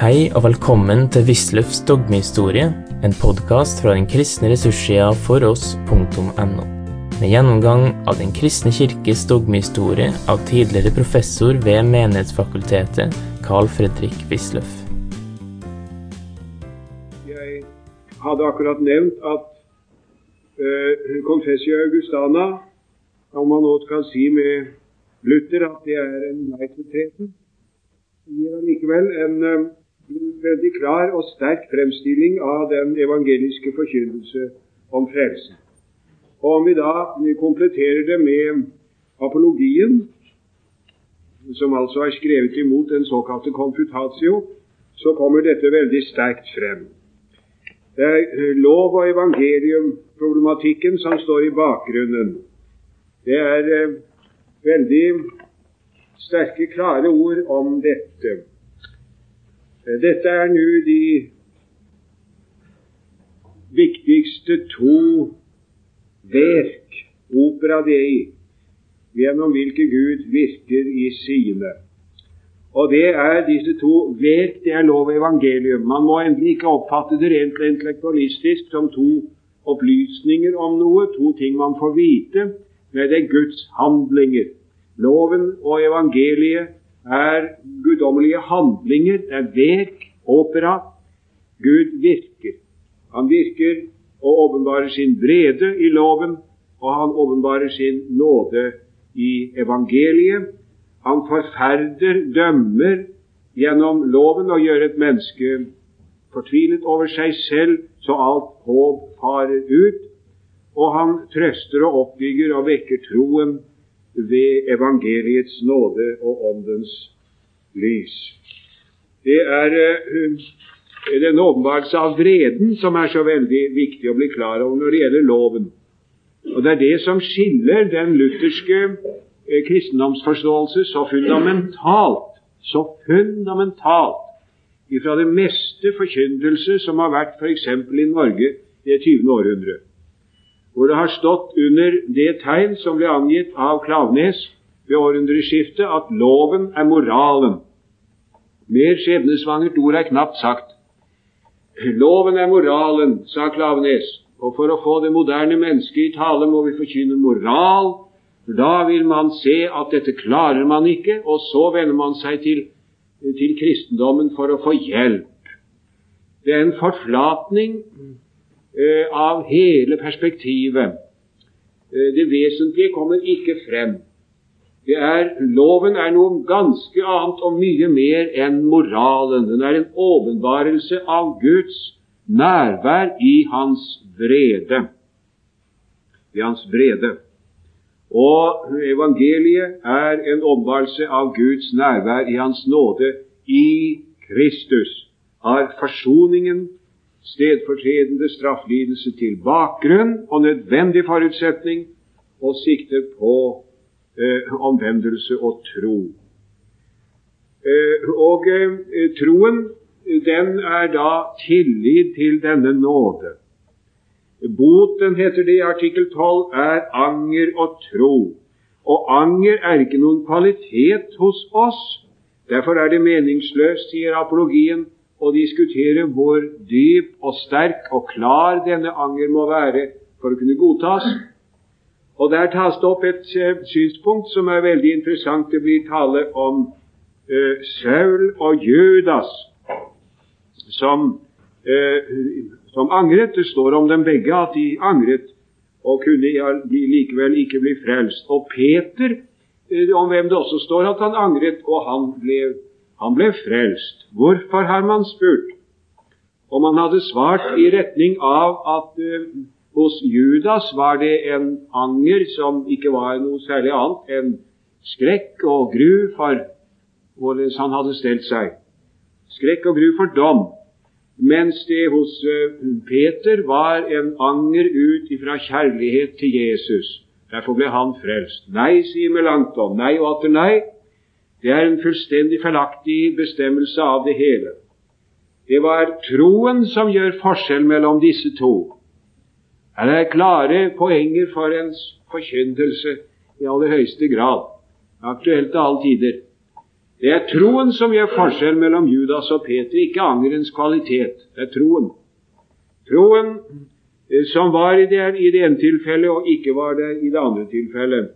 Hei og velkommen til Wisløffs dogmehistorie, en podkast fra den kristne ressurssida foross.no. Med gjennomgang av Den kristne kirkes dogmehistorie av tidligere professor ved Menighetsfakultetet, Carl Fredrik Wisløff. Jeg hadde akkurat nevnt at uh, Confessio Augustana, om man nå kan si med Luther at det er en leitbetreten, gir allikevel en uh, veldig klar og sterk fremstilling av den evangeliske forkynnelse om frelsen. Og Om vi da kompletterer det med apologien, som altså er skrevet imot den såkalte confutatio, så kommer dette veldig sterkt frem. Det er eh, lov- og evangelium-problematikken som står i bakgrunnen. Det er eh, veldig sterke, klare ord om dette. Eh, dette er nå de viktigste to verk, opera dei, gjennom hvilke Gud virker i sine. Og det er disse to verk, det er lov og evangelium. Man må endelig ikke oppfatte det rent intellektualistisk som to opplysninger om noe, to ting man får vite, men det er Guds handlinger. Loven og evangeliet er guddommelige handlinger, det er verk, opera. Gud virker. Han virker og åpenbarer sin vrede i loven, og han åpenbarer sin nåde i evangeliet. Han forferder, dømmer gjennom loven og gjør et menneske fortvilet over seg selv, så alt håp farer ut. Og han trøster og oppbygger og vekker troen ved evangeliets nåde og åndens lys. Det er uh, denne åpenbarelse av vreden som er så veldig viktig å bli klar over når det gjelder loven. Og Det er det som skiller den lutherske uh, kristendomsforståelse så fundamentalt, så fundamentalt ifra det meste forkyndelse som har vært f.eks. i Norge det 20. århundret hvor det har stått under det tegn som ble angitt av Klavnes ved århundreskiftet, at loven er moralen. Mer skjebnesvangert ord er knapt sagt. Loven er moralen, sa Klavnes, og for å få det moderne mennesket i tale må vi forkynne moral. For da vil man se at dette klarer man ikke, og så vender man seg til, til kristendommen for å få hjelp. Det er en forflatning av hele perspektivet. Eh, det vesentlige kommer ikke frem. Er, loven er noe ganske annet og mye mer enn moralen. Den er en åpenbarelse av Guds nærvær i hans vrede. I hans vrede. Og evangeliet er en åpenbarelse av Guds nærvær i hans nåde i Kristus. Har forsoningen stedfortredende strafflidelse til bakgrunn og nødvendig forutsetning, og sikter på eh, omvendelse og tro. Eh, og eh, troen, den er da tillit til denne nåde. Boten, heter det i artikkel 12, er anger og tro. Og anger er ikke noen kvalitet hos oss. Derfor er det meningsløst, sier apologien, og diskutere hvor dyp og sterk og klar denne anger må være for å kunne godtas. Og Der tas det opp et uh, synspunkt som er veldig interessant. Det blir tale om uh, Saul og Judas som, uh, som, angret. Det står om dem begge at de angret og kunne likevel ikke bli frelst. Og Peter, om hvem det også står at han angret, og han ble frelst han ble frelst. Hvorfor, har man spurt. Om han hadde svart i retning av at uh, hos Judas var det en anger som ikke var noe særlig annet enn skrekk og gru for hvordan han hadde stelt seg. Skrekk og gru for dom. Mens det hos uh, Peter var en anger ut ifra kjærlighet til Jesus. Derfor ble han frelst. Nei, sier Melanchthon. Nei og atter nei. Det er en fullstendig feilaktig bestemmelse av det hele. Det var troen som gjør forskjell mellom disse to. Her er klare poenger for ens forkyndelse i aller høyeste grad, aktuelt til alle tider. Det er troen som gjør forskjell mellom Judas og Peter, ikke angerens kvalitet. Det er troen. Troen eh, som var i det, i det ene tilfellet og ikke var det i det andre tilfellet.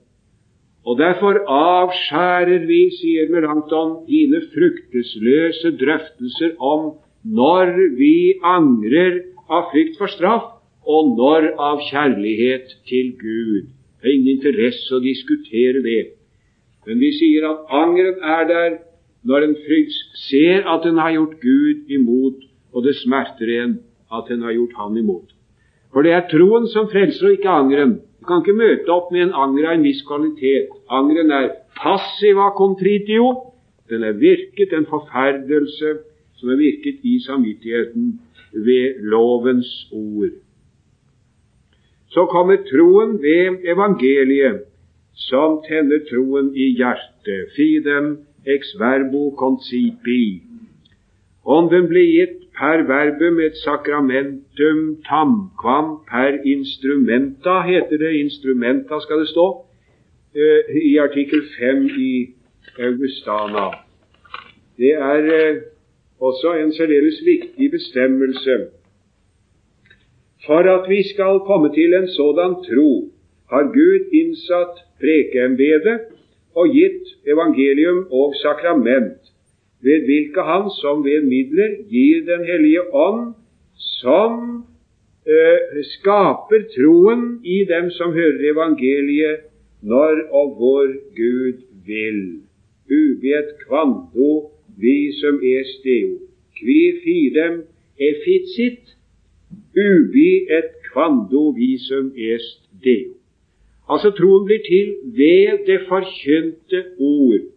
Og derfor avskjærer vi, sier Melankton, dine fruktesløse drøftelser om når vi angrer av frykt for straff, og når av kjærlighet til Gud. Det er ingen interesse å diskutere det. Men vi sier at angeren er der når en frykt ser at en har gjort Gud imot, og det smerter en at en har gjort Han imot. For det er troen som frelser, og ikke angeren. Du kan ikke møte opp med en anger av en viss kvalitet. Angeren er passiva contritio. Den er virket en forferdelse som er virket i samvittigheten ved lovens ord. Så kommer troen ved evangeliet, som tenner troen i hjertet. Fidem ex verbo concipi. Ånden ble gitt per verbum et sakramentum tamquam per instrumenta, heter det. Instrumenta skal det stå uh, i artikkel 5 i Augustana. Det er uh, også en særdeles viktig bestemmelse. For at vi skal komme til en sådan tro, har Gud innsatt prekeembedet og gitt evangelium og sakrament, ved hvilke Han som ved midler gir Den hellige ånd, som eh, skaper troen i dem som hører evangeliet, når og hvor Gud vil. Ubiet quando visum est Deo, qui fidem efficit, ubi et quando visum est Deo. Altså troen blir til ved det forkynte ord.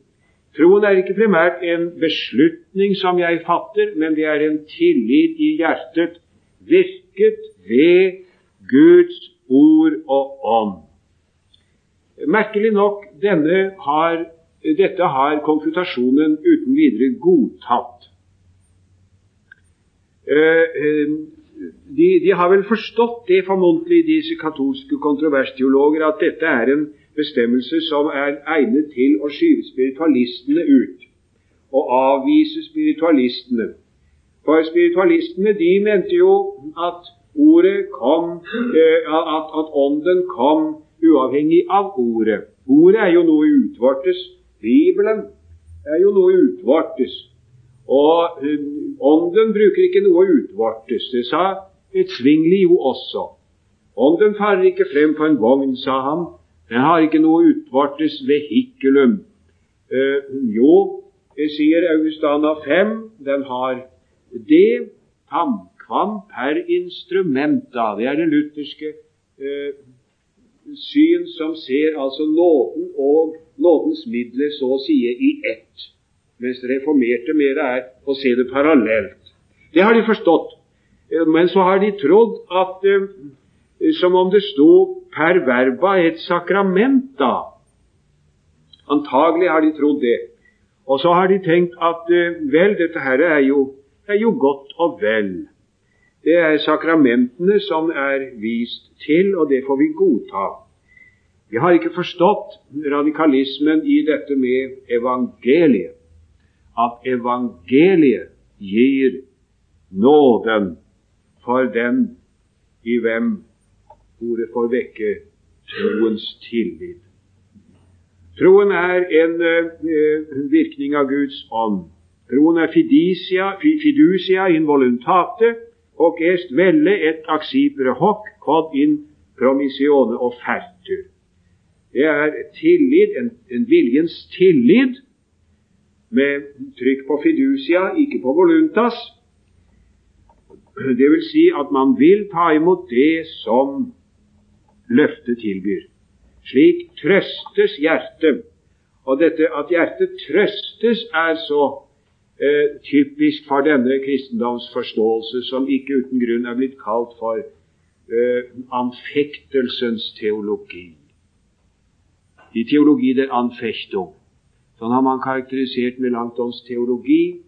Troen er ikke primært en beslutning som jeg fatter, men det er en tillit i hjertet, virket ved Guds ord og ånd. Merkelig nok, har, dette har konfrontasjonen uten videre godtatt. Uh, de, de, har vel forstått det formodentlig, disse katolske kontroversteologer, at dette er en bestemmelse som er egnet til å skyve spiritualistene ut og avvise spiritualistene. For spiritualistene de mente jo at ordet kom, eh, at, at ånden kom uavhengig av ordet. Ordet er jo noe utvortes. Bibelen er jo noe utvortes. Og uh, ånden bruker ikke noe utvortes. Det sa et svingli jo også. Ånden farer ikke frem på en vogn, sa han. Den har ikke noe utvortes vehikulum. Eh, jo, sier Augustana 5, den har det tamkvam per instrumenta. Det er det lutherske eh, syn som ser altså nåden og nådens midler så å si i ett mens reformerte mer er å se det parallelt. Det har de forstått. Eh, men så har de trodd at eh, som om det sto per verba et sakrament da. Antagelig har de trodd det. Og så har de tenkt at eh, vel, dette her er jo, er jo godt og vel. Det er sakramentene som er vist til, og det får vi godta. Vi har ikke forstått radikalismen i dette med evangeliet at evangeliet gir nåden for den i hvem ordet får vekke troens tillit. Troen er en uh, virkning av Guds ånd. Troen er fiducia, fiducia in voluntate og est velle et aksipere hoc quod in promissione offertur. Det er tillit, en, en viljens tillit med trykk på fiducia, ikke på voluntas. Det vil si at man vil ta imot det som løftet tilbyr. Slik trøstes hjertet. Og dette at hjertet trøstes, er så eh, typisk for denne kristendomsforståelse, som ikke uten grunn er blitt kalt for eh, anfektelsens teologi. I teologi der anfechtung. Sånn har man karakterisert Melanchtons teologi,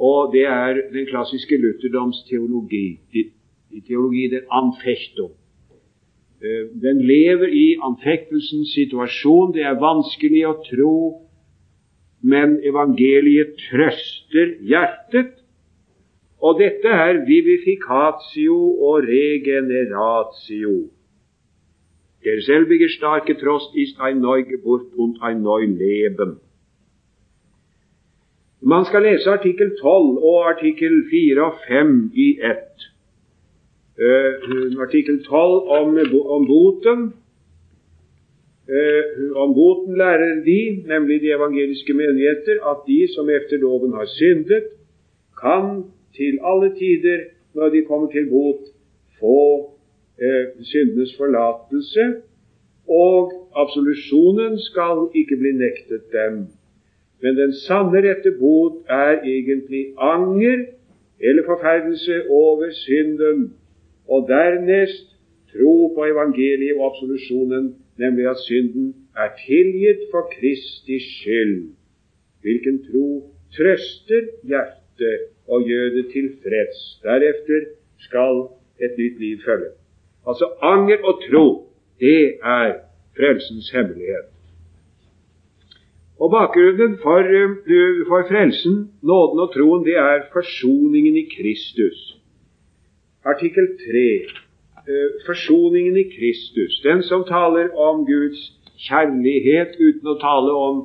og det er den klassiske Lutherdoms teologi. I teologi er anfechtung. Eh, den lever i anfektelsens situasjon. Det er vanskelig å tro men evangeliet trøster hjertet. Og dette er vivificatio og regeneratio. Der selbige starke Trost ist ein Neugeburt und ein Neuleben. Man skal lese artikkel 12 og artikkel 4 og 5 i ett. Uh, artikkel 12 om, om boten. Uh, om boten lærer de, nemlig de evangeliske menigheter, at de som efter loven har syndet, kan til alle tider, når de kommer til bot, få uh, syndenes forlatelse, og absolusjonen skal ikke bli nektet dem. Men den sanne rette bot er egentlig anger eller forferdelse over synden, og dernest tro på evangeliet og absolusjonen, nemlig at synden er tilgitt for Kristi skyld. Hvilken tro trøster hjertet og gjør det tilfreds. Deretter skal et nytt liv følge. Altså anger og tro, det er frelsens hemmelighet. Og Bakgrunnen for, eh, for, frelsen, nåden og troen, det er forsoningen i Kristus. Artikkel 3. Eh, forsoningen i Kristus. Den som taler om Guds kjærlighet uten å tale om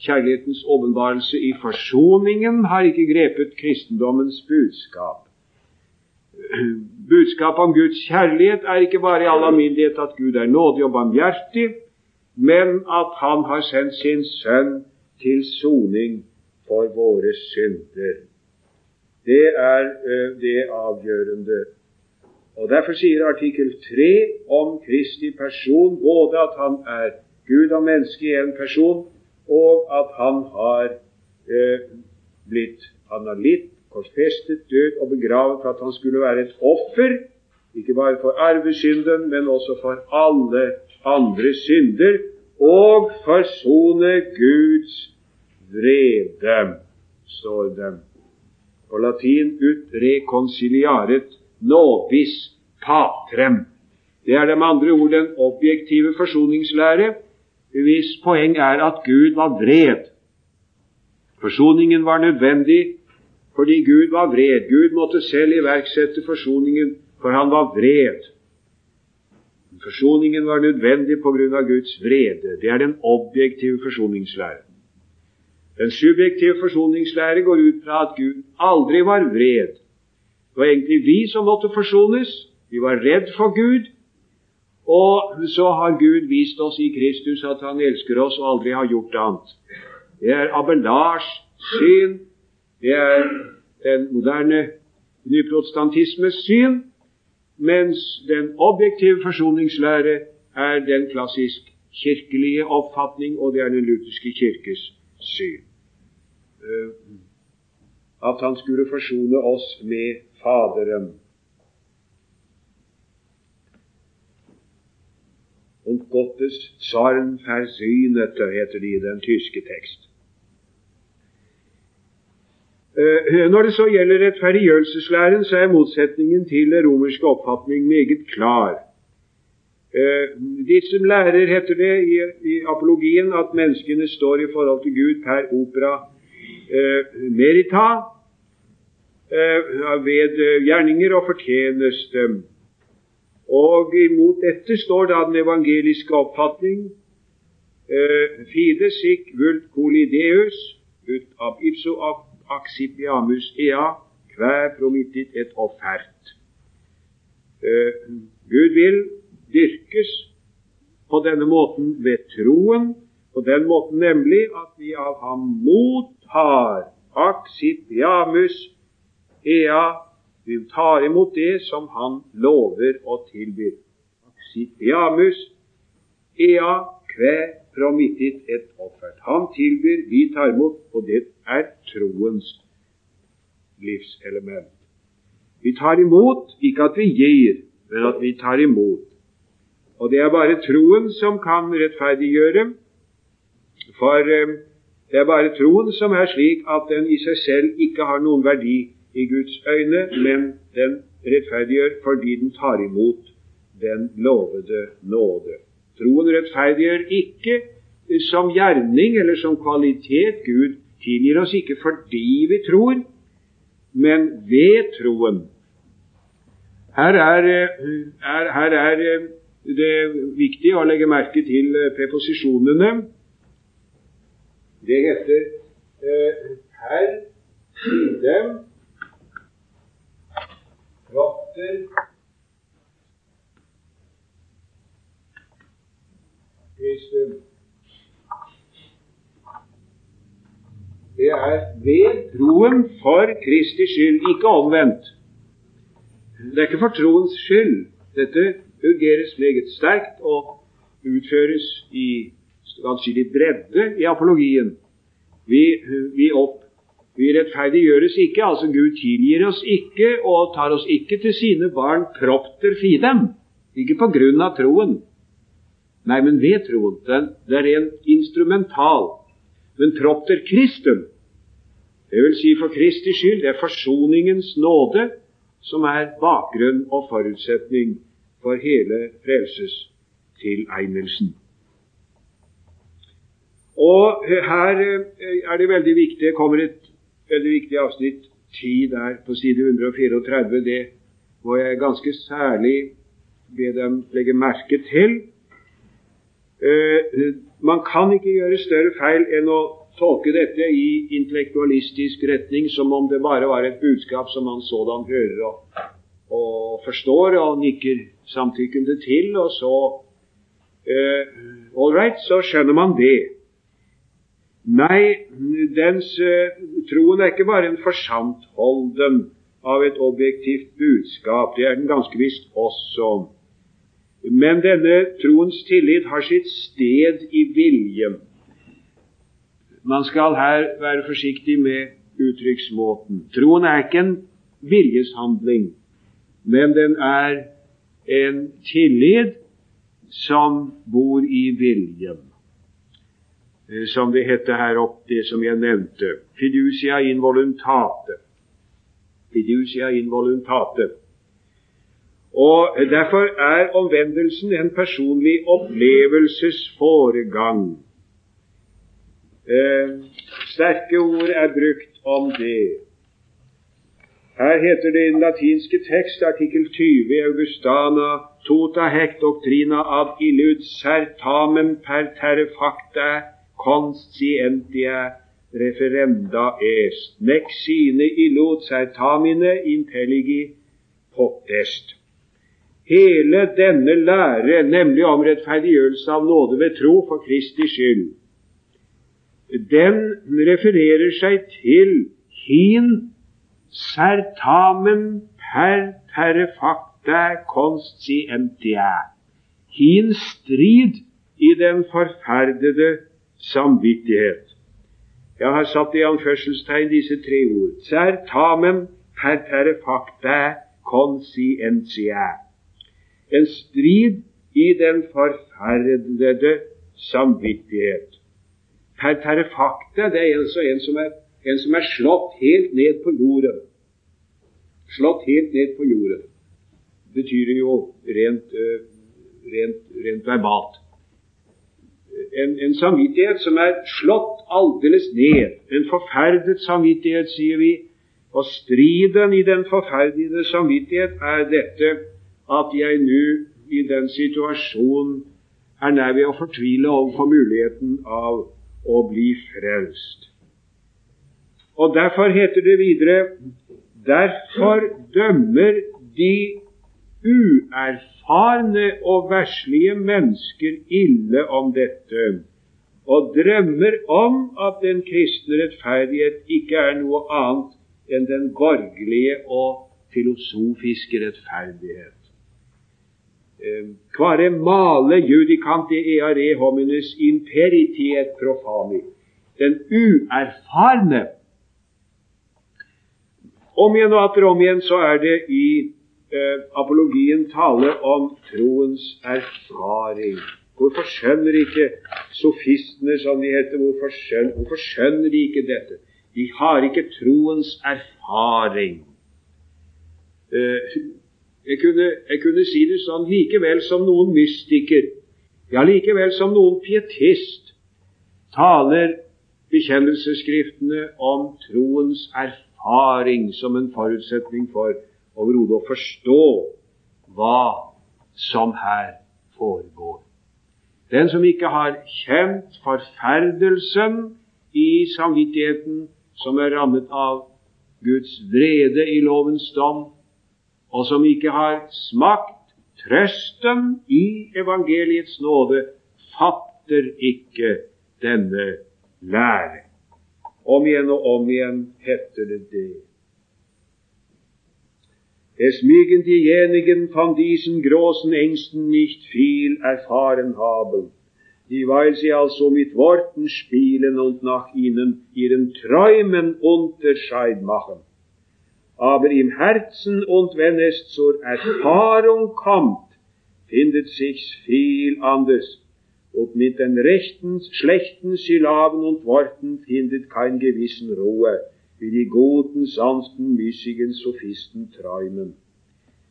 kjærlighetens åpenbarelse i forsoningen, har ikke grepet kristendommens budskap. Budskapet om Guds kjærlighet er ikke bare i all alminnelighet at Gud er nådig og barmhjertig, men at Han har sendt sin Sønn til soning for våre synder. Det er det avgjørende. Og Derfor sier artikkel 3 om Kristi person både at han er Gud og menneske i en person, og at han har eh, blitt Han har litt, korsfestet, død og begravet for at han skulle være et offer, ikke bare for arvesynden, men også for alle andre synder og forsone Guds vrede, står det. På latin ut reconciliaret nobis patrem. Det er med andre ord den objektive forsoningslære, hvis poeng er at Gud var vred. Forsoningen var nødvendig fordi Gud var vred. Gud måtte selv iverksette forsoningen, for han var vred. Forsoningen var nødvendig pga. Guds vrede. Det er den objektive forsoningslære. Den subjektive forsoningslære går ut fra at Gud aldri var vred. Det var egentlig vi som måtte forsones. Vi var redd for Gud. Og så har Gud vist oss i Kristus at Han elsker oss og aldri har gjort annet. Det er Abelars syn. Det er den moderne nyprotestantismes syn mens den objektive forsoningslære er den klassisk kirkelige oppfatning, og det er den lutherske kirkes syn. Eh, at han skulle forsone oss med Faderen. Und Gottes Zorn versynete, heter det i den tyske tekst. Eh, når det så gjelder rettferdiggjørelseslæren, så er motsetningen til den romerske oppfatning meget klar. Eh, de som lærer, heter det i, i apologien, at menneskene står i forhold til Gud per opera eh, merita, ved gjerninger og fortjeneste. Og imot dette står da den evangeliske oppfatning fide sic vult colideus ut ab ipso accipiamus ea, hver promittit et offert. Gud vil dyrkes på denne måten ved troen, på den måten nemlig at vi av ham mottar aksipiamus ea, vi tar imot det som han lover og tilbyr. Aksipiamus ea kve promittit et offert. Han tilbyr, vi tar imot, og det er troens livselement. Vi tar imot, ikke at vi gir, men at vi tar imot. Og det er bare troen som kan rettferdiggjøre, for eh, det er bare troen som er slik at den i seg selv ikke har noen verdi i Guds øyne, men den rettferdiggjør fordi den tar imot den lovede nåde. Troen rettferdiggjør ikke som gjerning eller som kvalitet. Gud tilgir oss ikke fordi vi tror, men ved troen. Her er, er, her er det er viktig å legge merke til preposisjonene. Det heter eh, her, side, rotter, Kristum. Det er ved troen for Kristi skyld, ikke omvendt. Det er ikke for troens skyld. Dette urgeres meget sterkt og utføres i atskillig bredde i apologien. Vi, vi, opp, vi rettferdiggjøres ikke, altså Gud tilgir oss ikke og tar oss ikke til sine barn propter fidem. Ikke på grunn av troen, Nei, men ved troen. Den, det er rent instrumental. Men propter Kristum, det vil si for Kristi skyld, det er forsoningens nåde som er bakgrunn og forutsetning for hele frelsestilegnelsen. Og her eh, er det veldig viktig Det kommer et veldig viktig avsnitt 10 der på side 134. Det må jeg ganske særlig be dem legge merke til. Uh, man kan ikke gjøre større feil enn å tolke dette i intellektualistisk retning, som om det bare var et budskap som man sådan hører og, og forstår og nikker samtykkende til, og så uh, All right, så skjønner man det. Nei, dens uh, troen er ikke bare en forsantholden av et objektivt budskap, det er den ganske visst også. Men denne troens tillit har sitt sted i viljen. Man skal her være forsiktig med uttrykksmåten. Troen er ikke en viljeshandling, men den er en tillit som bor i viljen. Eh, som det heter her opp, det som jeg nevnte. Fiducia involuntate. Fiducia involuntate. Og Derfor er omvendelsen en personlig opplevelsesforegang. Eh, sterke ord er brukt om det. Her heter det i den latinske tekst, artikkel 20 Augustana, tota hec doctrina ad illud certamen per terre facta conscientia referenda est, nec sine illud certamine intelligi potest. Hele denne lære, nemlig om rettferdiggjørelse av nåde ved tro for Kristi skyld, den refererer seg til hin certamen per terre facta conscientia. Hin strid i den forferdede samvittighet. Jeg har satt i anførselstegn disse tre ord. Certamen per terre facta conscientia en strid i den forferdede samvittighet. Per terrefakta det er altså en som er, en som er slått helt ned på jorden. Slått helt ned på jorden. Det betyr jo rent, uh, rent, rent verbalt. En, en, samvittighet som er slått aldeles ned. En forferdet samvittighet, sier vi. Og striden i den forferdede samvittighet er dette at jeg nå i den situasjonen er nær ved å fortvile overfor muligheten av å bli frelst. Og Derfor heter det videre Derfor dømmer de uerfarne og verslige mennesker ille om dette, og drømmer om at den kristne rettferdighet ikke er noe annet enn den borgerlige og filosofiske rettferdighet. Quare ehm, male judicante eare homines imperitiet profani. Den uerfarne. Om igjen og atter om igjen så er det i eh, apologien tale om troens erfaring. Hvorfor skjønner ikke sofistene, som de heter, hvorfor skjønner, hvorfor skjønner de ikke dette? De har ikke troens erfaring. Eh, jeg kunne, jeg kunne si det sånn likevel som noen mystiker, ja, likevel som noen pietist, taler bekjennelsesskriftene om troens erfaring som en forutsetning for overhodet å forstå hva som her foregår. Den som ikke har kjent forferdelsen i samvittigheten, som er rammet av Guds vrede i lovens dom, og som ikke har smakt trøsten i evangeliets nåde, fatter ikke denne lære. Om igjen og om igjen heter det det. Es mögen diejenigen von diesen großen Ängsten nicht viel erfahren haben, die, weil sie also mit Worten spielen und nach ihnen ihren Träumen Unterscheid machen. Aber im Herzen und wenn es zur Erfahrung kommt, findet sich's viel anders. Und mit den rechten, schlechten Syllaben und Worten findet kein Gewissen Ruhe wie die guten, sanften, müßigen Sophisten träumen.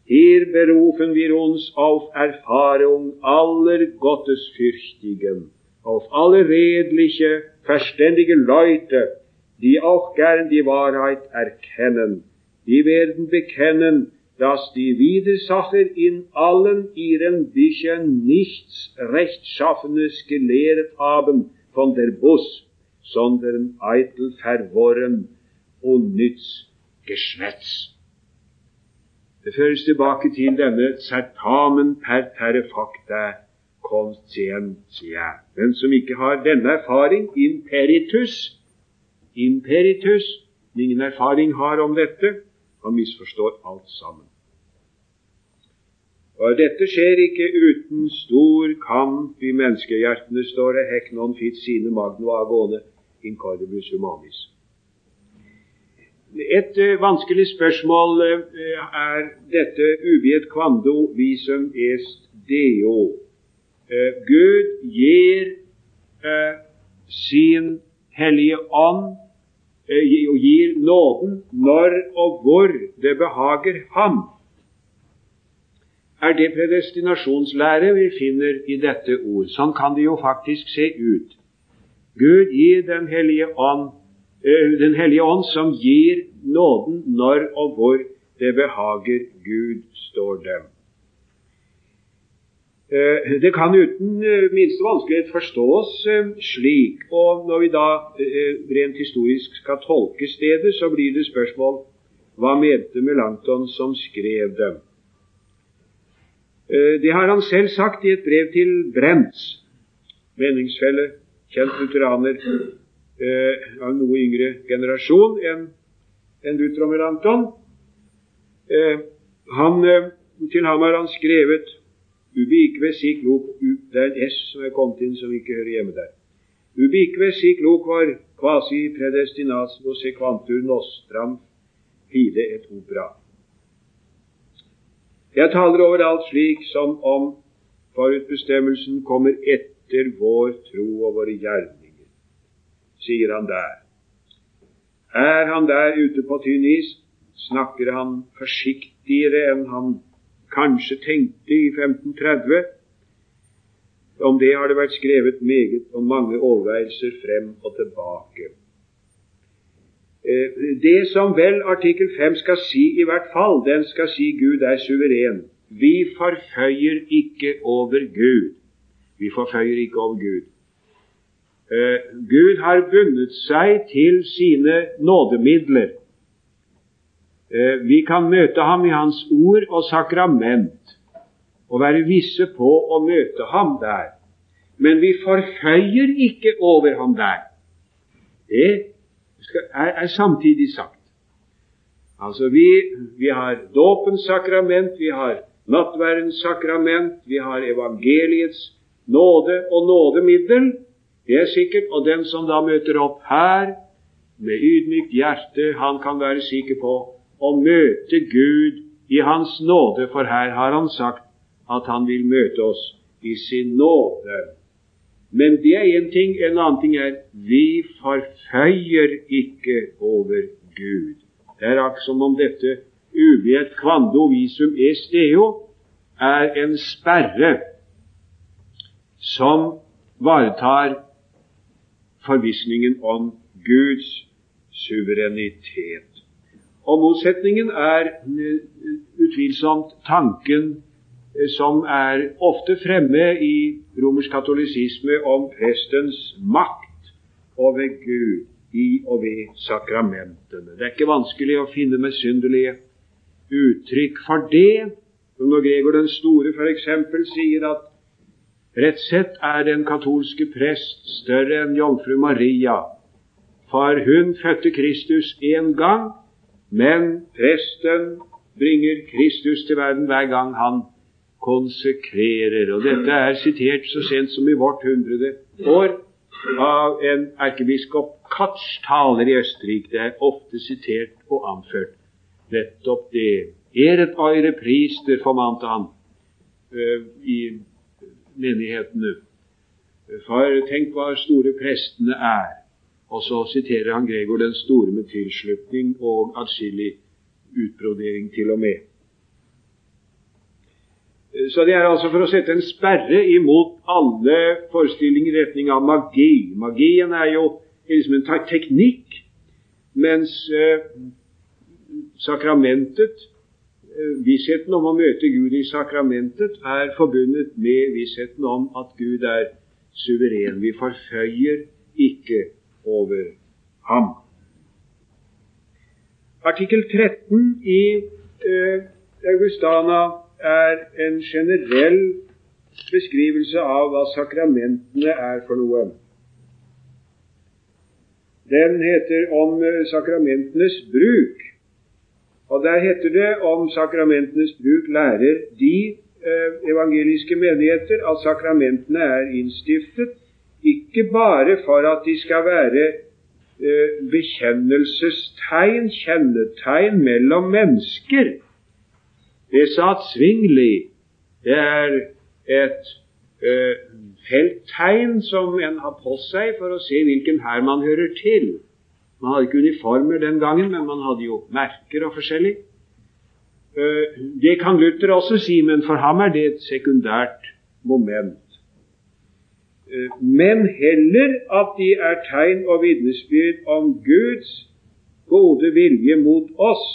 Hier berufen wir uns auf Erfahrung aller Gottesfürchtigen, auf alle redliche, verständige Leute, die auch gern die Wahrheit erkennen. Die werden bekennen, dass die Widersacher in allen ihren Büchern nichts Rechtschaffenes gelehrt haben von der Bus, sondern eitel verworren unnütz Geschwätz. Det føres tilbake til denne certamen per terre facta conscientia. Den som ikke har denne erfaring, imperitus, imperitus, ingen erfaring har om dette, han misforstår alt sammen. Og Dette skjer ikke uten stor kamp i menneskehjertene, står det, hek non fit sine magno agone in cordibus humanis. Et uh, vanskelig spørsmål uh, er dette ubiet quando visum est deo. Uh, Gud gir sin Hellige Ånd og gir nåden når og hvor det behager ham. Er det predestinasjonslære vi finner i dette ord? Sånn kan det jo faktisk se ut. Gud gir Den hellige ånd Eh, Den hellige ånd som gir nåden når og hvor det behager Gud, står det. Eh, det kan uten eh, minste vanskelighet forstås slik, og når vi da rent historisk skal tolke stedet, så blir det spørsmål hva mente Melanchthon som skrev dem? Det har han selv sagt i et brev til Brents, meningsfelle, kjent lutheraner, eh, av noe yngre generasjon enn en Luther og Melanchthon. Eh, eh, til ham har han skrevet Ubique sic loc Det er en S som er kommet inn som ikke hører hjemme der. Ubique sic var quasi predestinatio sequantur nostram fide et opera. Jeg taler overalt slik som om forutbestemmelsen kommer etter vår tro og våre gjerninger sier han der. Er han der ute på tynn is, snakker han forsiktigere enn han kanskje tenkte i 1530. Om det har det vært skrevet meget og mange overveielser frem og tilbake. Eh, det som vel artikkel 5 skal si, i hvert fall, den skal si Gud er suveren. Vi forføyer ikke over Gud. Vi forføyer ikke over Gud. Eh, Gud har bundet seg til sine nådemidler. Eh, vi kan møte ham i Hans ord og sakrament og være visse på å møte ham der. Men vi forføyer ikke over ham der. Det er, er samtidig sagt. Altså, vi, vi har dåpens sakrament, vi har nattverdens sakrament, vi har evangeliets nåde og nådemiddel. Det er sikkert. Og den som da møter opp her med ydmykt hjerte, han kan være sikker på å møte Gud i Hans nåde, for her har Han sagt at Han vil møte oss i sin nåde. Men det er én ting. En annen ting er vi forføyer ikke over Gud. Det er akkurat som om dette uviet quando visum esteo er en sperre som varetar forvissningen om Guds suverenitet. Og motsetningen er eh, utvilsomt tanken som er ofte fremme i romersk katolisisme om prestens makt over Gud i og ved sakramentene. Det er ikke vanskelig å finne besynderlige uttrykk for det. Når Gregor den store f.eks. sier at rett sett er den katolske prest større enn jomfru Maria, for hun fødte Kristus én gang, men presten bringer Kristus til verden hver gang han konsekrerer. Og Dette er sitert så sent som i vårt hundrede år av en erkebiskop Katz taler i Østerrike. Det er ofte sitert og anført nettopp det. Eret eure priester, formante han uh, i menighetene. For tenk hva store prestene er. Og så siterer han Gregor den store med tilslutning og atskillig utbrodering til og med. Så det er altså for å sette en sperre imot alle forestillinger i retning av magi. Magien er jo liksom en teknikk, mens eh, sakramentet, eh, vissheten om å møte Gud i sakramentet, er forbundet med vissheten om at Gud er suveren. Vi forføyer ikke over ham. Artikkel 13 i eh, Augustana er en generell beskrivelse av hva sakramentene er for noe. Den heter om eh, sakramentenes bruk. Og Der heter det om sakramentenes bruk lærer de eh, evangeliske menigheter at sakramentene er innstiftet ikke bare for at de skal være eh, bekjennelsestegn, kjennetegn mellom mennesker. Det er satsvinglig. Det er et eh, felttegn som en har på seg for å se hvilken hær man hører til. Man hadde ikke uniformer den gangen, men man hadde jo merker og forskjellig. Eh, det kan Luther også si, men for ham er det et sekundært moment. Eh, men heller at de er tegn og vitnesbyrd om Guds gode vilje mot oss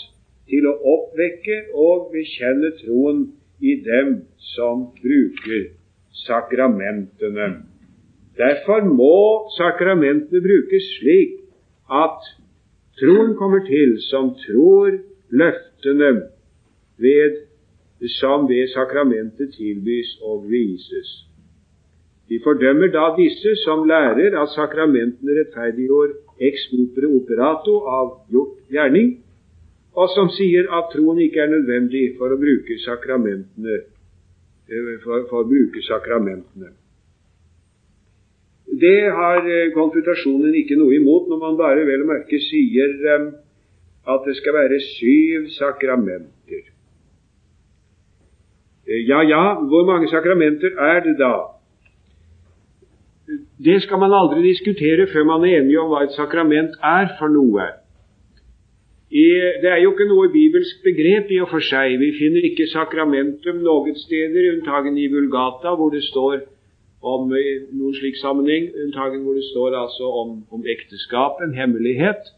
til å oppvekke og bekjenne troen i dem som bruker sakramentene. Derfor må sakramentene brukes slik at troen kommer til som tror løftene ved, som ved sakramentet tilbys og vises. De fordømmer da disse som lærer at sakramentene rettferdiggjør ex opere operato av gjort gjerning, og som sier at troen ikke er nødvendig for å bruke sakramentene. Eh, for, for å bruke sakramentene. Det har eh, konfrontasjonen ikke noe imot når man bare vel å merke sier um, at det skal være syv sakramenter. Eh, ja, ja, hvor mange sakramenter er det da? Det skal man aldri diskutere før man er enig om hva et sakrament er for noe. I, det er jo ikke noe bibelsk begrep i og for seg. Vi finner ikke sakramentum noen steder, unntagen i Vulgata, hvor det står om noen slik sammenheng, unntagen hvor det står altså om, om ekteskap, en hemmelighet.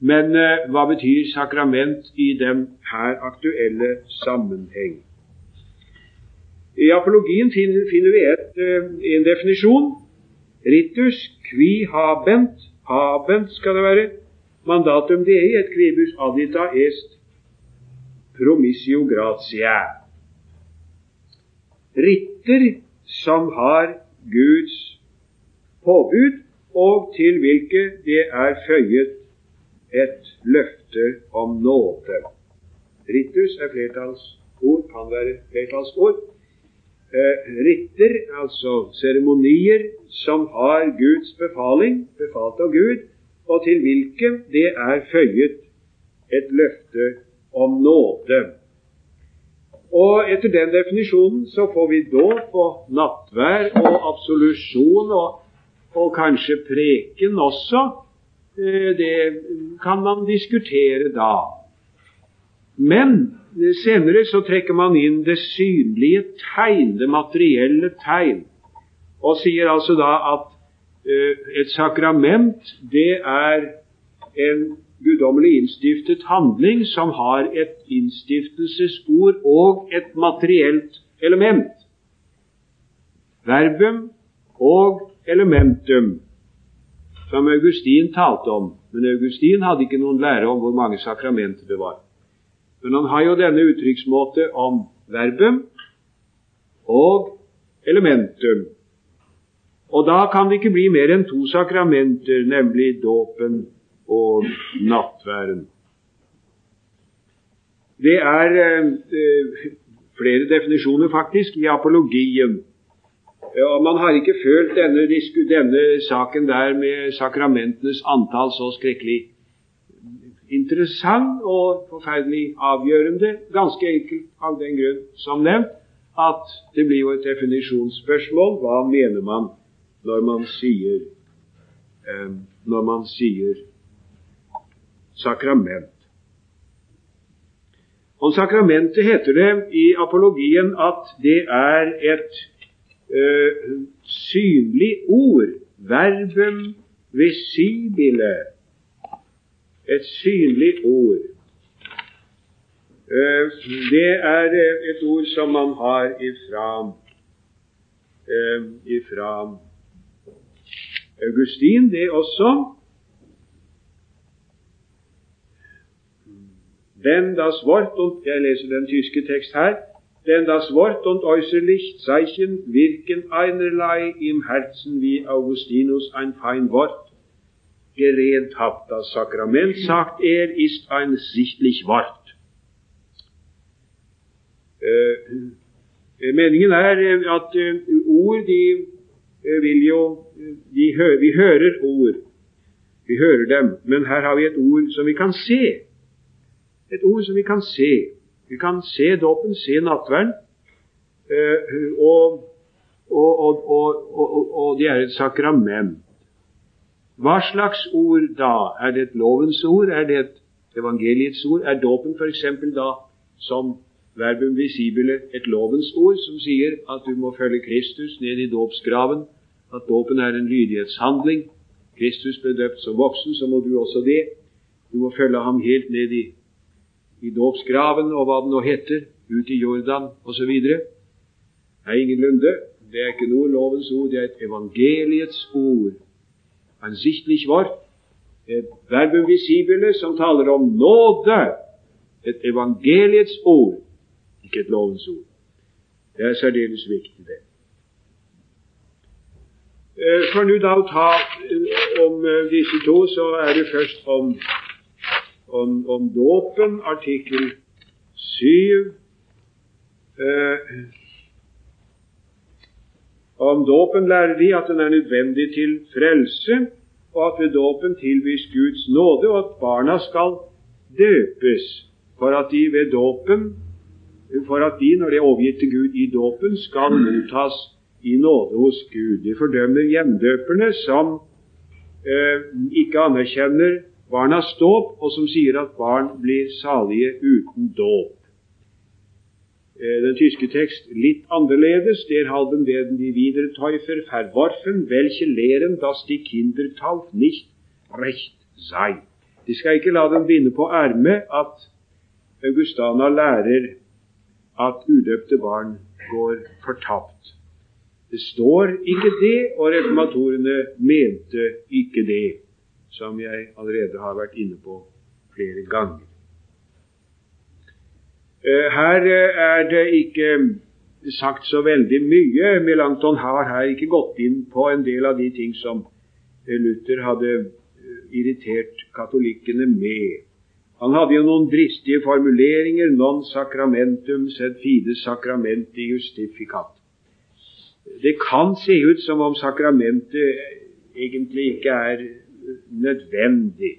Men eh, hva betyr sakrament i den her aktuelle sammenheng? I apologien finner, finner vi et, eh, en definisjon. Ritus qui habent, habent skal det være, mandatum dei et quibus addita est promissio gratia. Ritter som har Guds påbud, og til hvilke det er føyet et løfte om nåde. Rittus er flertallsord, kan være flertallsord. Eh, ritter, altså seremonier som har Guds befaling, befalt av Gud, og til hvilke det er føyet et løfte om nåde. Og etter den definisjonen så får vi dåp og nattvær og absolusjon og, og kanskje preken også. Eh, det kan man diskutere da. Men senere så trekker man inn det synlige tegn, det materielle tegn, og sier altså da at et sakrament, det er en guddommelig innstiftet handling som har et innstiftelsesord og et materielt element. Verbum og elementum, som Augustin talte om. Men Augustin hadde ikke noen lære om hvor mange sakramenter det var. Men han har jo denne uttrykksmåte om verbum og elementum. Og da kan det ikke bli mer enn to sakramenter, nemlig dåpen og nattværen. Det er eh, flere definisjoner, faktisk, i apologien. Og Man har ikke følt denne, denne saken der med sakramentenes antall så skrekkelig interessant og forferdelig avgjørende. Ganske enkelt av den grunn, som nevnt, at det blir jo et definisjonsspørsmål. Hva mener man når man sier, eh, når man sier sakrament? Om sakramentet heter det i apologien at det er et uh, synlig ord. Verbum visibile. Et synlig ord. Uh, det er et ord som man har ifra, ifra Augustin, det også. Denn das Wort und Jeg leser den tyske tekst her. Denn das Wort und äußerlich Zeichen wirken einerlei im Herzen, wie Augustinus ein fein Wort geredet hat. Das Sakrament, sagt er, ist ein sichtlich Wort. Uh, meningen er at uh, ord, uh, vil jo de hø Vi hører ord. Vi hører dem. Men her har vi et ord som vi kan se et ord som vi kan se. Vi kan se dåpen, se nattverden, eh, og, og, og, og, det er et sakrament. Hva slags ord da? Er det et lovens ord? Er det et evangeliets ord? Er dåpen f.eks. da som verbum visibile et lovens ord som sier at du må følge Kristus ned i dåpsgraven, at dåpen er en lydighetshandling? Kristus ble døpt som voksen, så må du også det. Du må følge ham helt ned i i dåpsgraven og hva det nå heter, ut i Jordan osv. Nei, ingenlunde. Det er ikke noe lovens ord, det er et evangeliets ord. En sichtlich Wort, et verbum visibile som taler om nåde. Et evangeliets ord, ikke et lovens ord. Det er særdeles viktig, det. Eh, for nå da å ta eh, om eh, disse to, så er det først om om, om dåpen, artikkel 7. Eh, om dåpen lærer vi at den er nødvendig til frelse, og at ved dåpen tilbys Guds nåde, og at barna skal døpes for at de ved dåpen for at de, når de er overgitt til Gud i dåpen, skal mottas i nåde hos Gud. De fordømmer hjemdøperne som eh, ikke anerkjenner barnas dåp, og som sier at barn blir salige uten dåp. Eh, den tyske tekst litt annerledes. Der halben werden videre teufer verworfen, welche lehren, dass die Kindertalf nicht recht sei. De skal ikke la dem binde på ermet at Augustana lærer at udøpte barn går fortapt. Det står ikke det, og reformatorene mente ikke det som jeg allerede har vært inne på flere ganger. Eh, her eh, er det ikke sagt så veldig mye. Melanchthon har her ikke gått inn på en del av de ting som eh, Luther hadde irritert katolikkene med. Han hadde jo noen dristige formuleringer. Non sacramentum sed fide sacramenti justificat. Det kan se ut som om sakramentet egentlig ikke er nødvendig.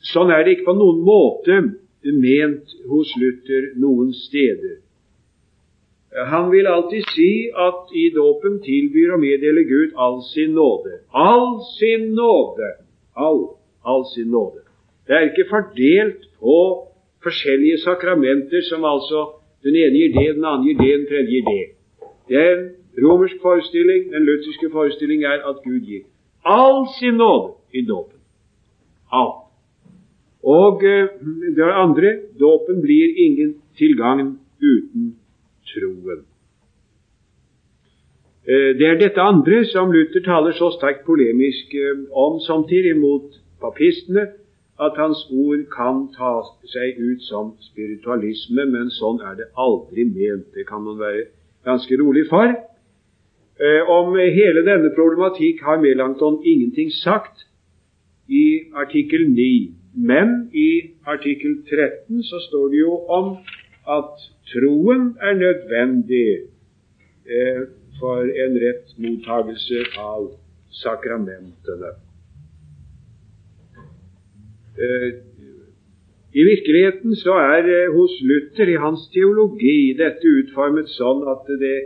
Sånn er det ikke på noen måte ment hos Luther noen steder. Han vil alltid si at i dåpen tilbyr og meddele Gud all sin nåde. All sin nåde! All, all sin nåde. Det er ikke fordelt på forskjellige sakramenter som altså den ene gir det, den andre gir det, den tredje gir det. Det er en romersk forestilling, den lutherske forestilling, er at Gud gir all sin nåde i dåpen. Alt. Og eh, det andre dåpen blir ingen tilgang uten troen. Eh, det er dette andre som Luther taler så sterkt polemisk eh, om samtidig mot papistene, at hans ord kan ta seg ut som spiritualisme, men sånn er det aldri ment. Det kan man være ganske rolig for. Eh, om hele denne problematikk har Melanchthon ingenting sagt i artikkel 9. Men i artikkel 13 så står det jo om at troen er nødvendig eh, for en rett mottagelse av sakramentene. Eh, I virkeligheten så er eh, hos Luther, i hans teologi, dette utformet sånn at det,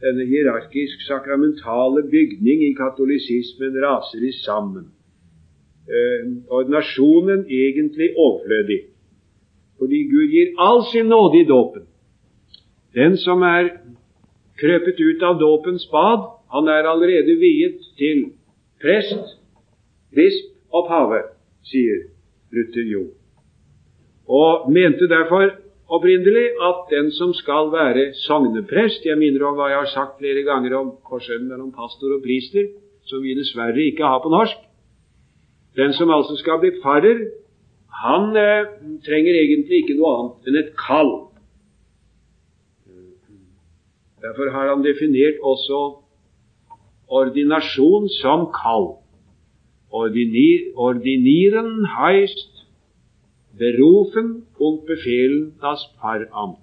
denne hierarkisk-sakramentale bygning i katolisismen raser i sammen. Eh, ordinasjonen egentlig overflødig, fordi Gud gir all sin nåde i dåpen. Den som er krøpet ut av dåpens bad, han er allerede viet til prest, bisp og pave, sier Jo. Og mente derfor opprinnelig at den som skal være sogneprest Jeg minner om hva jeg har sagt flere ganger om forskjellen mellom pastor og priester, som vi dessverre ikke har på norsk. Den som altså skal bli farer, han eh, trenger egentlig ikke noe annet enn et kall. Derfor har han definert også ordinasjon som kall. Ordinieren heißt berufen und befehlen das Pfarramt.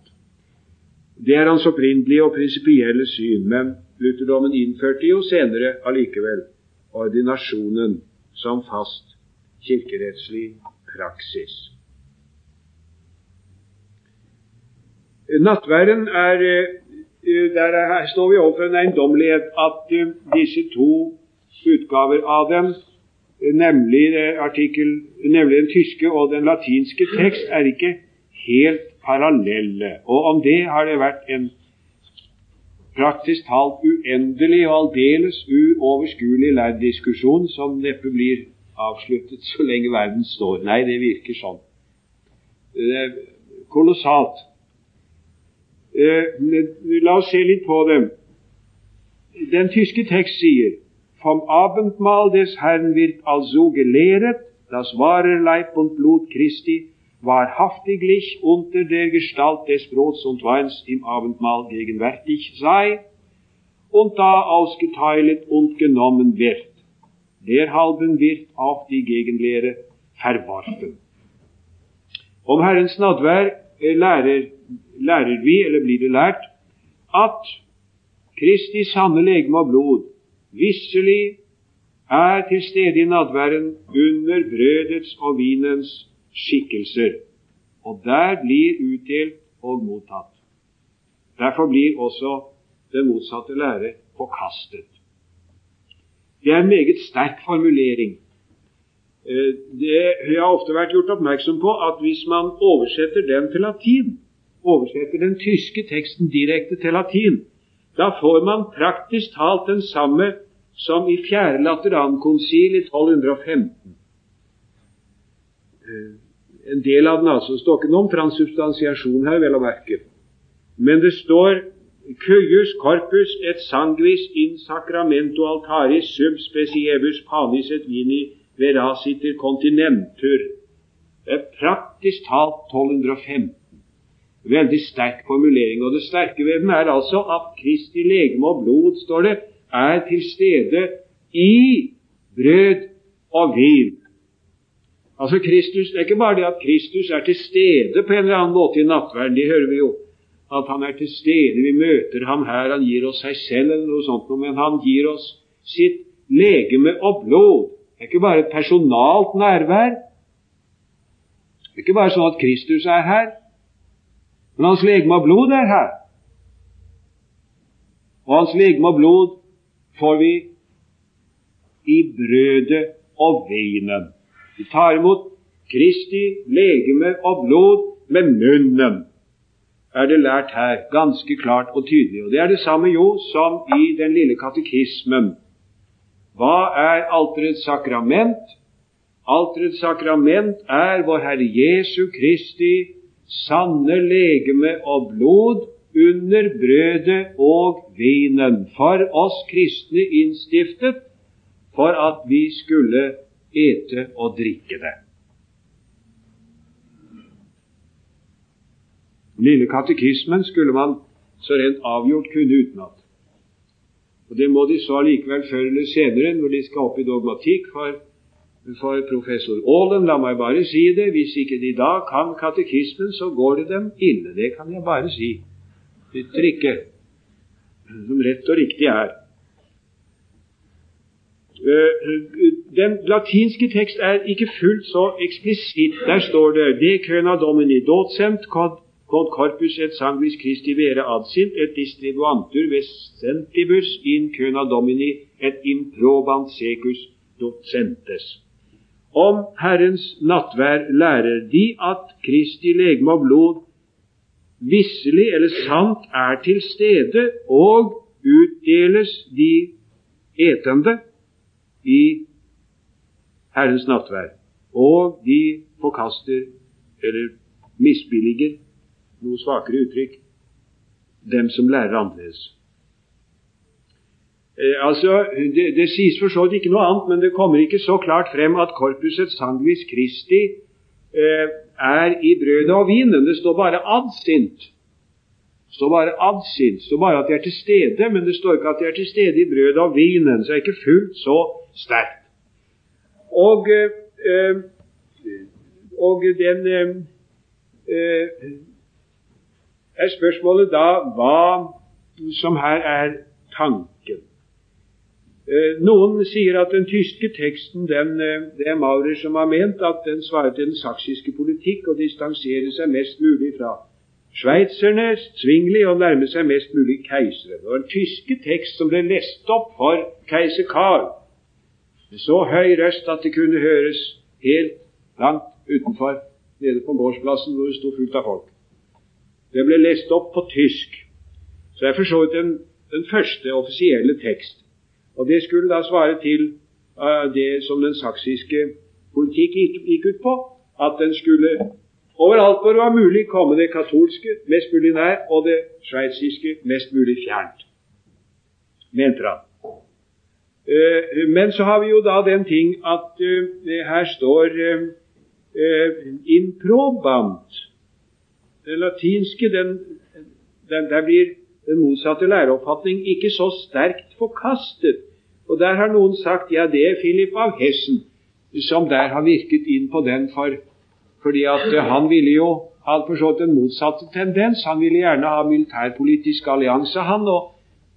Det er hans opprinnelige og prinsipielle syn, men lutherdommen innførte jo senere allikevel ordinasjonen som fast kirkerettslig praksis. Nattverden er eh, Der står vi overfor en eiendommelighet at eh, disse to utgaver av dem nemlig, artikkel, nemlig den tyske og den latinske tekst, er ikke helt parallelle. Og om det har det vært en praktisk talt uendelig og aldeles uoverskuelig lærd diskusjon som neppe blir avsluttet så lenge verden står. Nei, det virker sånn. Det er kolossalt. Eh, la oss se litt på dem. Den tyske tekst sier Vom Abendmahl des Herrn wird also gelehret, dass wahre Leib und Blut Christi wahrhaftiglich unter der Gestalt des Brots und Weins im Abendmahl gegenwärtig sei und da ausgeteilt und genommen wird. Derhalben wird auch die Gegenlehre verworfen. Om Herrens nadvær lærer, lærer vi, eller blir det lært, at Kristi sanne legeme og blod visselig er til stede i nadværen under brødets og vinens skikkelser, og der blir utdelt og mottatt. Derfor blir også den motsatte lære forkastet. Det er en meget sterk formulering. Eh, det, jeg har ofte vært gjort oppmerksom på at hvis man oversetter den til latin, oversetter den tyske teksten direkte til latin, da får man praktisk talt den samme som i fjerde Laterankonsil i 1215. Eh, en del av den altså står ikke noe om transubstansiasjon her, vel å merke. Men det står Cuius corpus et sanguis in sacramento altaris sub speciebus panis et vini verasiter continentur. Det er praktisk talt 1215. Veldig sterk formulering. Og det sterke ved den er altså at Kristi legeme og blod, står det, er til stede i brød og vin. Altså Kristus, Det er ikke bare det at Kristus er til stede på en eller annen måte i nattverden, det hører vi jo. At han er til stede, vi møter ham her, han gir oss seg selv eller noe sånt, men han gir oss sitt legeme og blod. Det er ikke bare et personalt nærvær. Det er ikke bare sånn at Kristus er her, men hans legeme og blod er her. Og hans legeme og blod får vi i brødet og vinen. Vi tar imot Kristi legeme og blod med munnen. er det lært her, ganske klart og tydelig. Og Det er det samme jo som i den lille katekismen. Hva er alterets sakrament? Alterets sakrament er vår Herre Jesu Kristi sanne legeme og blod under brødet og vinen, for oss kristne innstiftet for at vi skulle ete og drikke det. Lille katekismen skulle man så rent avgjort kunne utenat. Og Det må de så allikevel før eller senere, når de skal opp i dogmatikk for, for professor Aalen. La meg bare si det. Hvis ikke de da kan katekismen, så går det dem ille. Det kan jeg bare si. Bytter ikke, som rett og riktig er. Eh, den latinske tekst er ikke fullt så eksplisitt. Der står det De køna domini docent quod corpus et sanguis Christi vere adsint et distribuantur vesentibus in køna domini et improbant secus docentes. Om Herrens nattvær lærer de at Kristi legeme og blod visselig eller sant er til stede og utdeles de etende i Herrens nattvær, og de forkaster eller misbilliger noe svakere uttrykk dem som lærer annerledes. Eh, altså, det, det, sies for så vidt ikke noe annet, men det kommer ikke så klart frem at korpuset sanguis Christi eh, er i brødet og vinen. Det står bare adsint. Det står bare adsint. Det står bare at de er til stede, men det står ikke at de er til stede i brødet og vinen. Så det er ikke fullt så sterkt. Og, eh, og den eh, eh er spørsmålet da hva som her er tanken. Eh, noen sier at den tyske teksten den, eh, det er Maurer som har ment at den svarer til den saksiske politikk og distanserer seg mest mulig fra sveitserne, Zwingli, og nærmer seg mest mulig keiseren. Og den tyske tekst som ble lest opp for keiser Karl med så høy røst at det kunne høres helt langt utenfor, nede på gårdsplassen hvor det sto fullt av folk. Det ble lest opp på tysk. Så det er for så vidt den, den, første offisielle tekst. Og det skulle da svare til uh, det som den saksiske politikk gikk, ut på. At den skulle overalt hvor det var mulig, komme det katolske mest mulig nær, og det sveitsiske mest mulig fjernt. Mente han. Uh, men så har vi jo da den ting at uh, her står improbant den latinske, den, den, der blir den motsatte læreoppfatning ikke så sterkt forkastet. Og der har noen sagt ja, det er Philip av Hessen som der har virket inn på den, for, fordi at uh, han ville jo ha forstått den motsatte tendens. Han ville gjerne ha militærpolitisk allianse, han, og,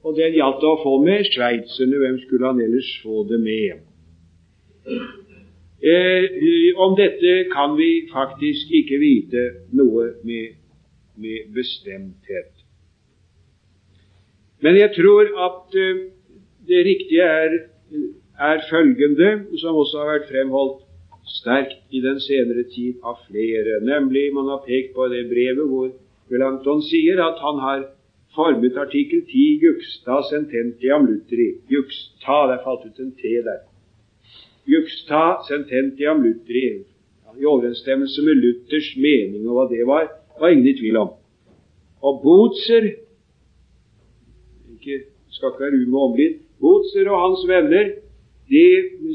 og den gjaldt å få med sveitserne. Hvem skulle han ellers få det med? Eh, om dette kan vi faktisk ikke vite noe med med bestemthet. Men jeg tror at uh, det riktige er, er, følgende, som også har vært fremholdt sterkt i den senere tid av flere, nemlig man har pekt på det brevet hvor Melanchthon sier at han har formet artikkel 10 juxta sententiam lutheri. Juxta, det falt ut en T der. Juxta sententiam lutheri. I overensstemmelse med Luthers mening og hva det var, var ingen i tvil om. Og Botzer ikke, skal ikke være umålelig Botzer og hans venner de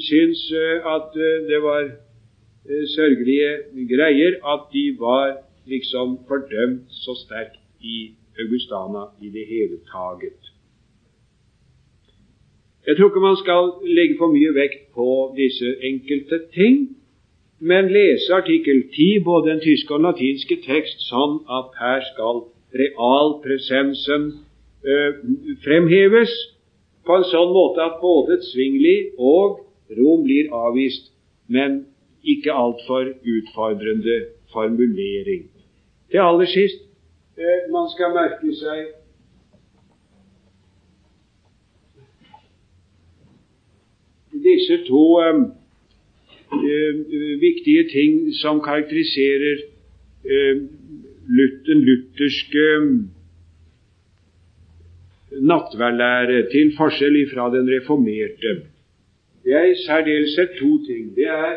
syns eh, at eh, det var eh, sørgelige greier at de var liksom fordømt så sterkt i Augustana i det hele taget. Jeg tror ikke man skal legge for mye vekt på disse enkelte ting men lese artikkel 10, både den tyske og den latinske tekst, sånn at her skal realpresensen øh, fremheves på en sånn måte at både Zwingli og Rom blir avvist, men ikke altfor utfordrende formulering. Til aller sist øh, man skal merke seg disse to Eh, viktige ting som karakteriserer um, den lutherske nattverdlære, til forskjell fra den reformerte. Det er i særdeleshet to ting. Det er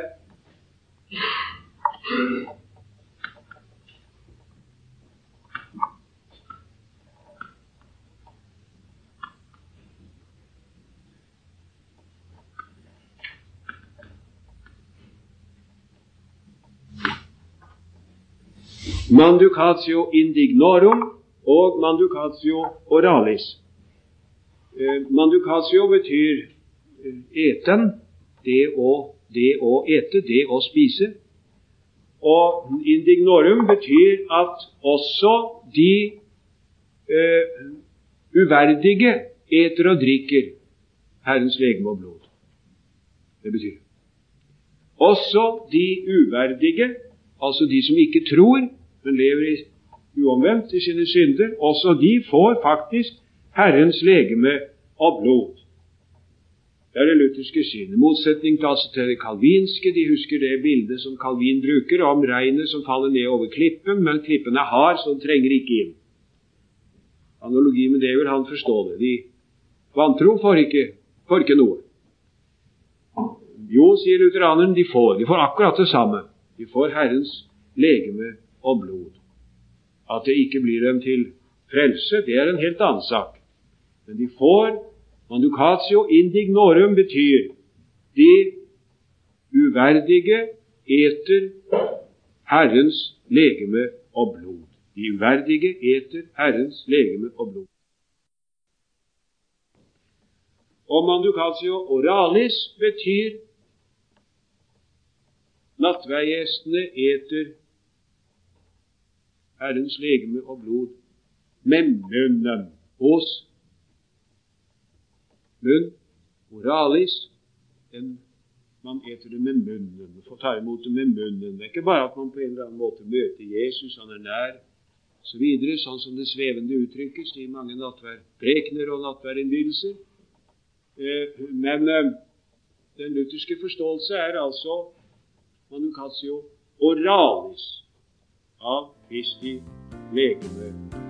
Manducatio indignorum og manducatio oralis. Eh, manducatio betyr eh, eten, det å, det å ete, det å spise. Og indignorum betyr at også de eh, uverdige eter og drikker Herrens legeme og blod. Det betyr Også de uverdige, altså de som ikke tror, men lever i uomvendt i sine synder, også de får faktisk Herrens legeme og blod. Det er det lutherske synet. Motsetning til, altså til det kalvinske. De husker det bildet som Kalvin bruker om regnet som faller ned over klippen, men klippen er hard, så den trenger ikke inn. Analogi med det vil han forstå det. De vantro får ikke, får ikke noe. Jo, sier lutheraneren, de får. De får akkurat det samme. De får Herrens legeme og blod. At det ikke blir dem til frelse, det er en helt annen sak. Men de får Manducatio indignorum betyr de uverdige eter Herrens legeme og blod. De uverdige eter Herrens legeme og blod. Og manducatio oralis betyr nattveigjestene eter Herrens legeme og blod med munnen hos munn, oralis, den man eter det med munnen, Man får ta imot det med munnen. Det er ikke bare at man på en eller annen måte møter Jesus, han er nær, osv., så sånn som det svevende uttrykkes i mange nattverdprekener og nattværdinnbydelser. Eh, men eh, den lutherske forståelse er altså manucatio oralis av Kristi legeme.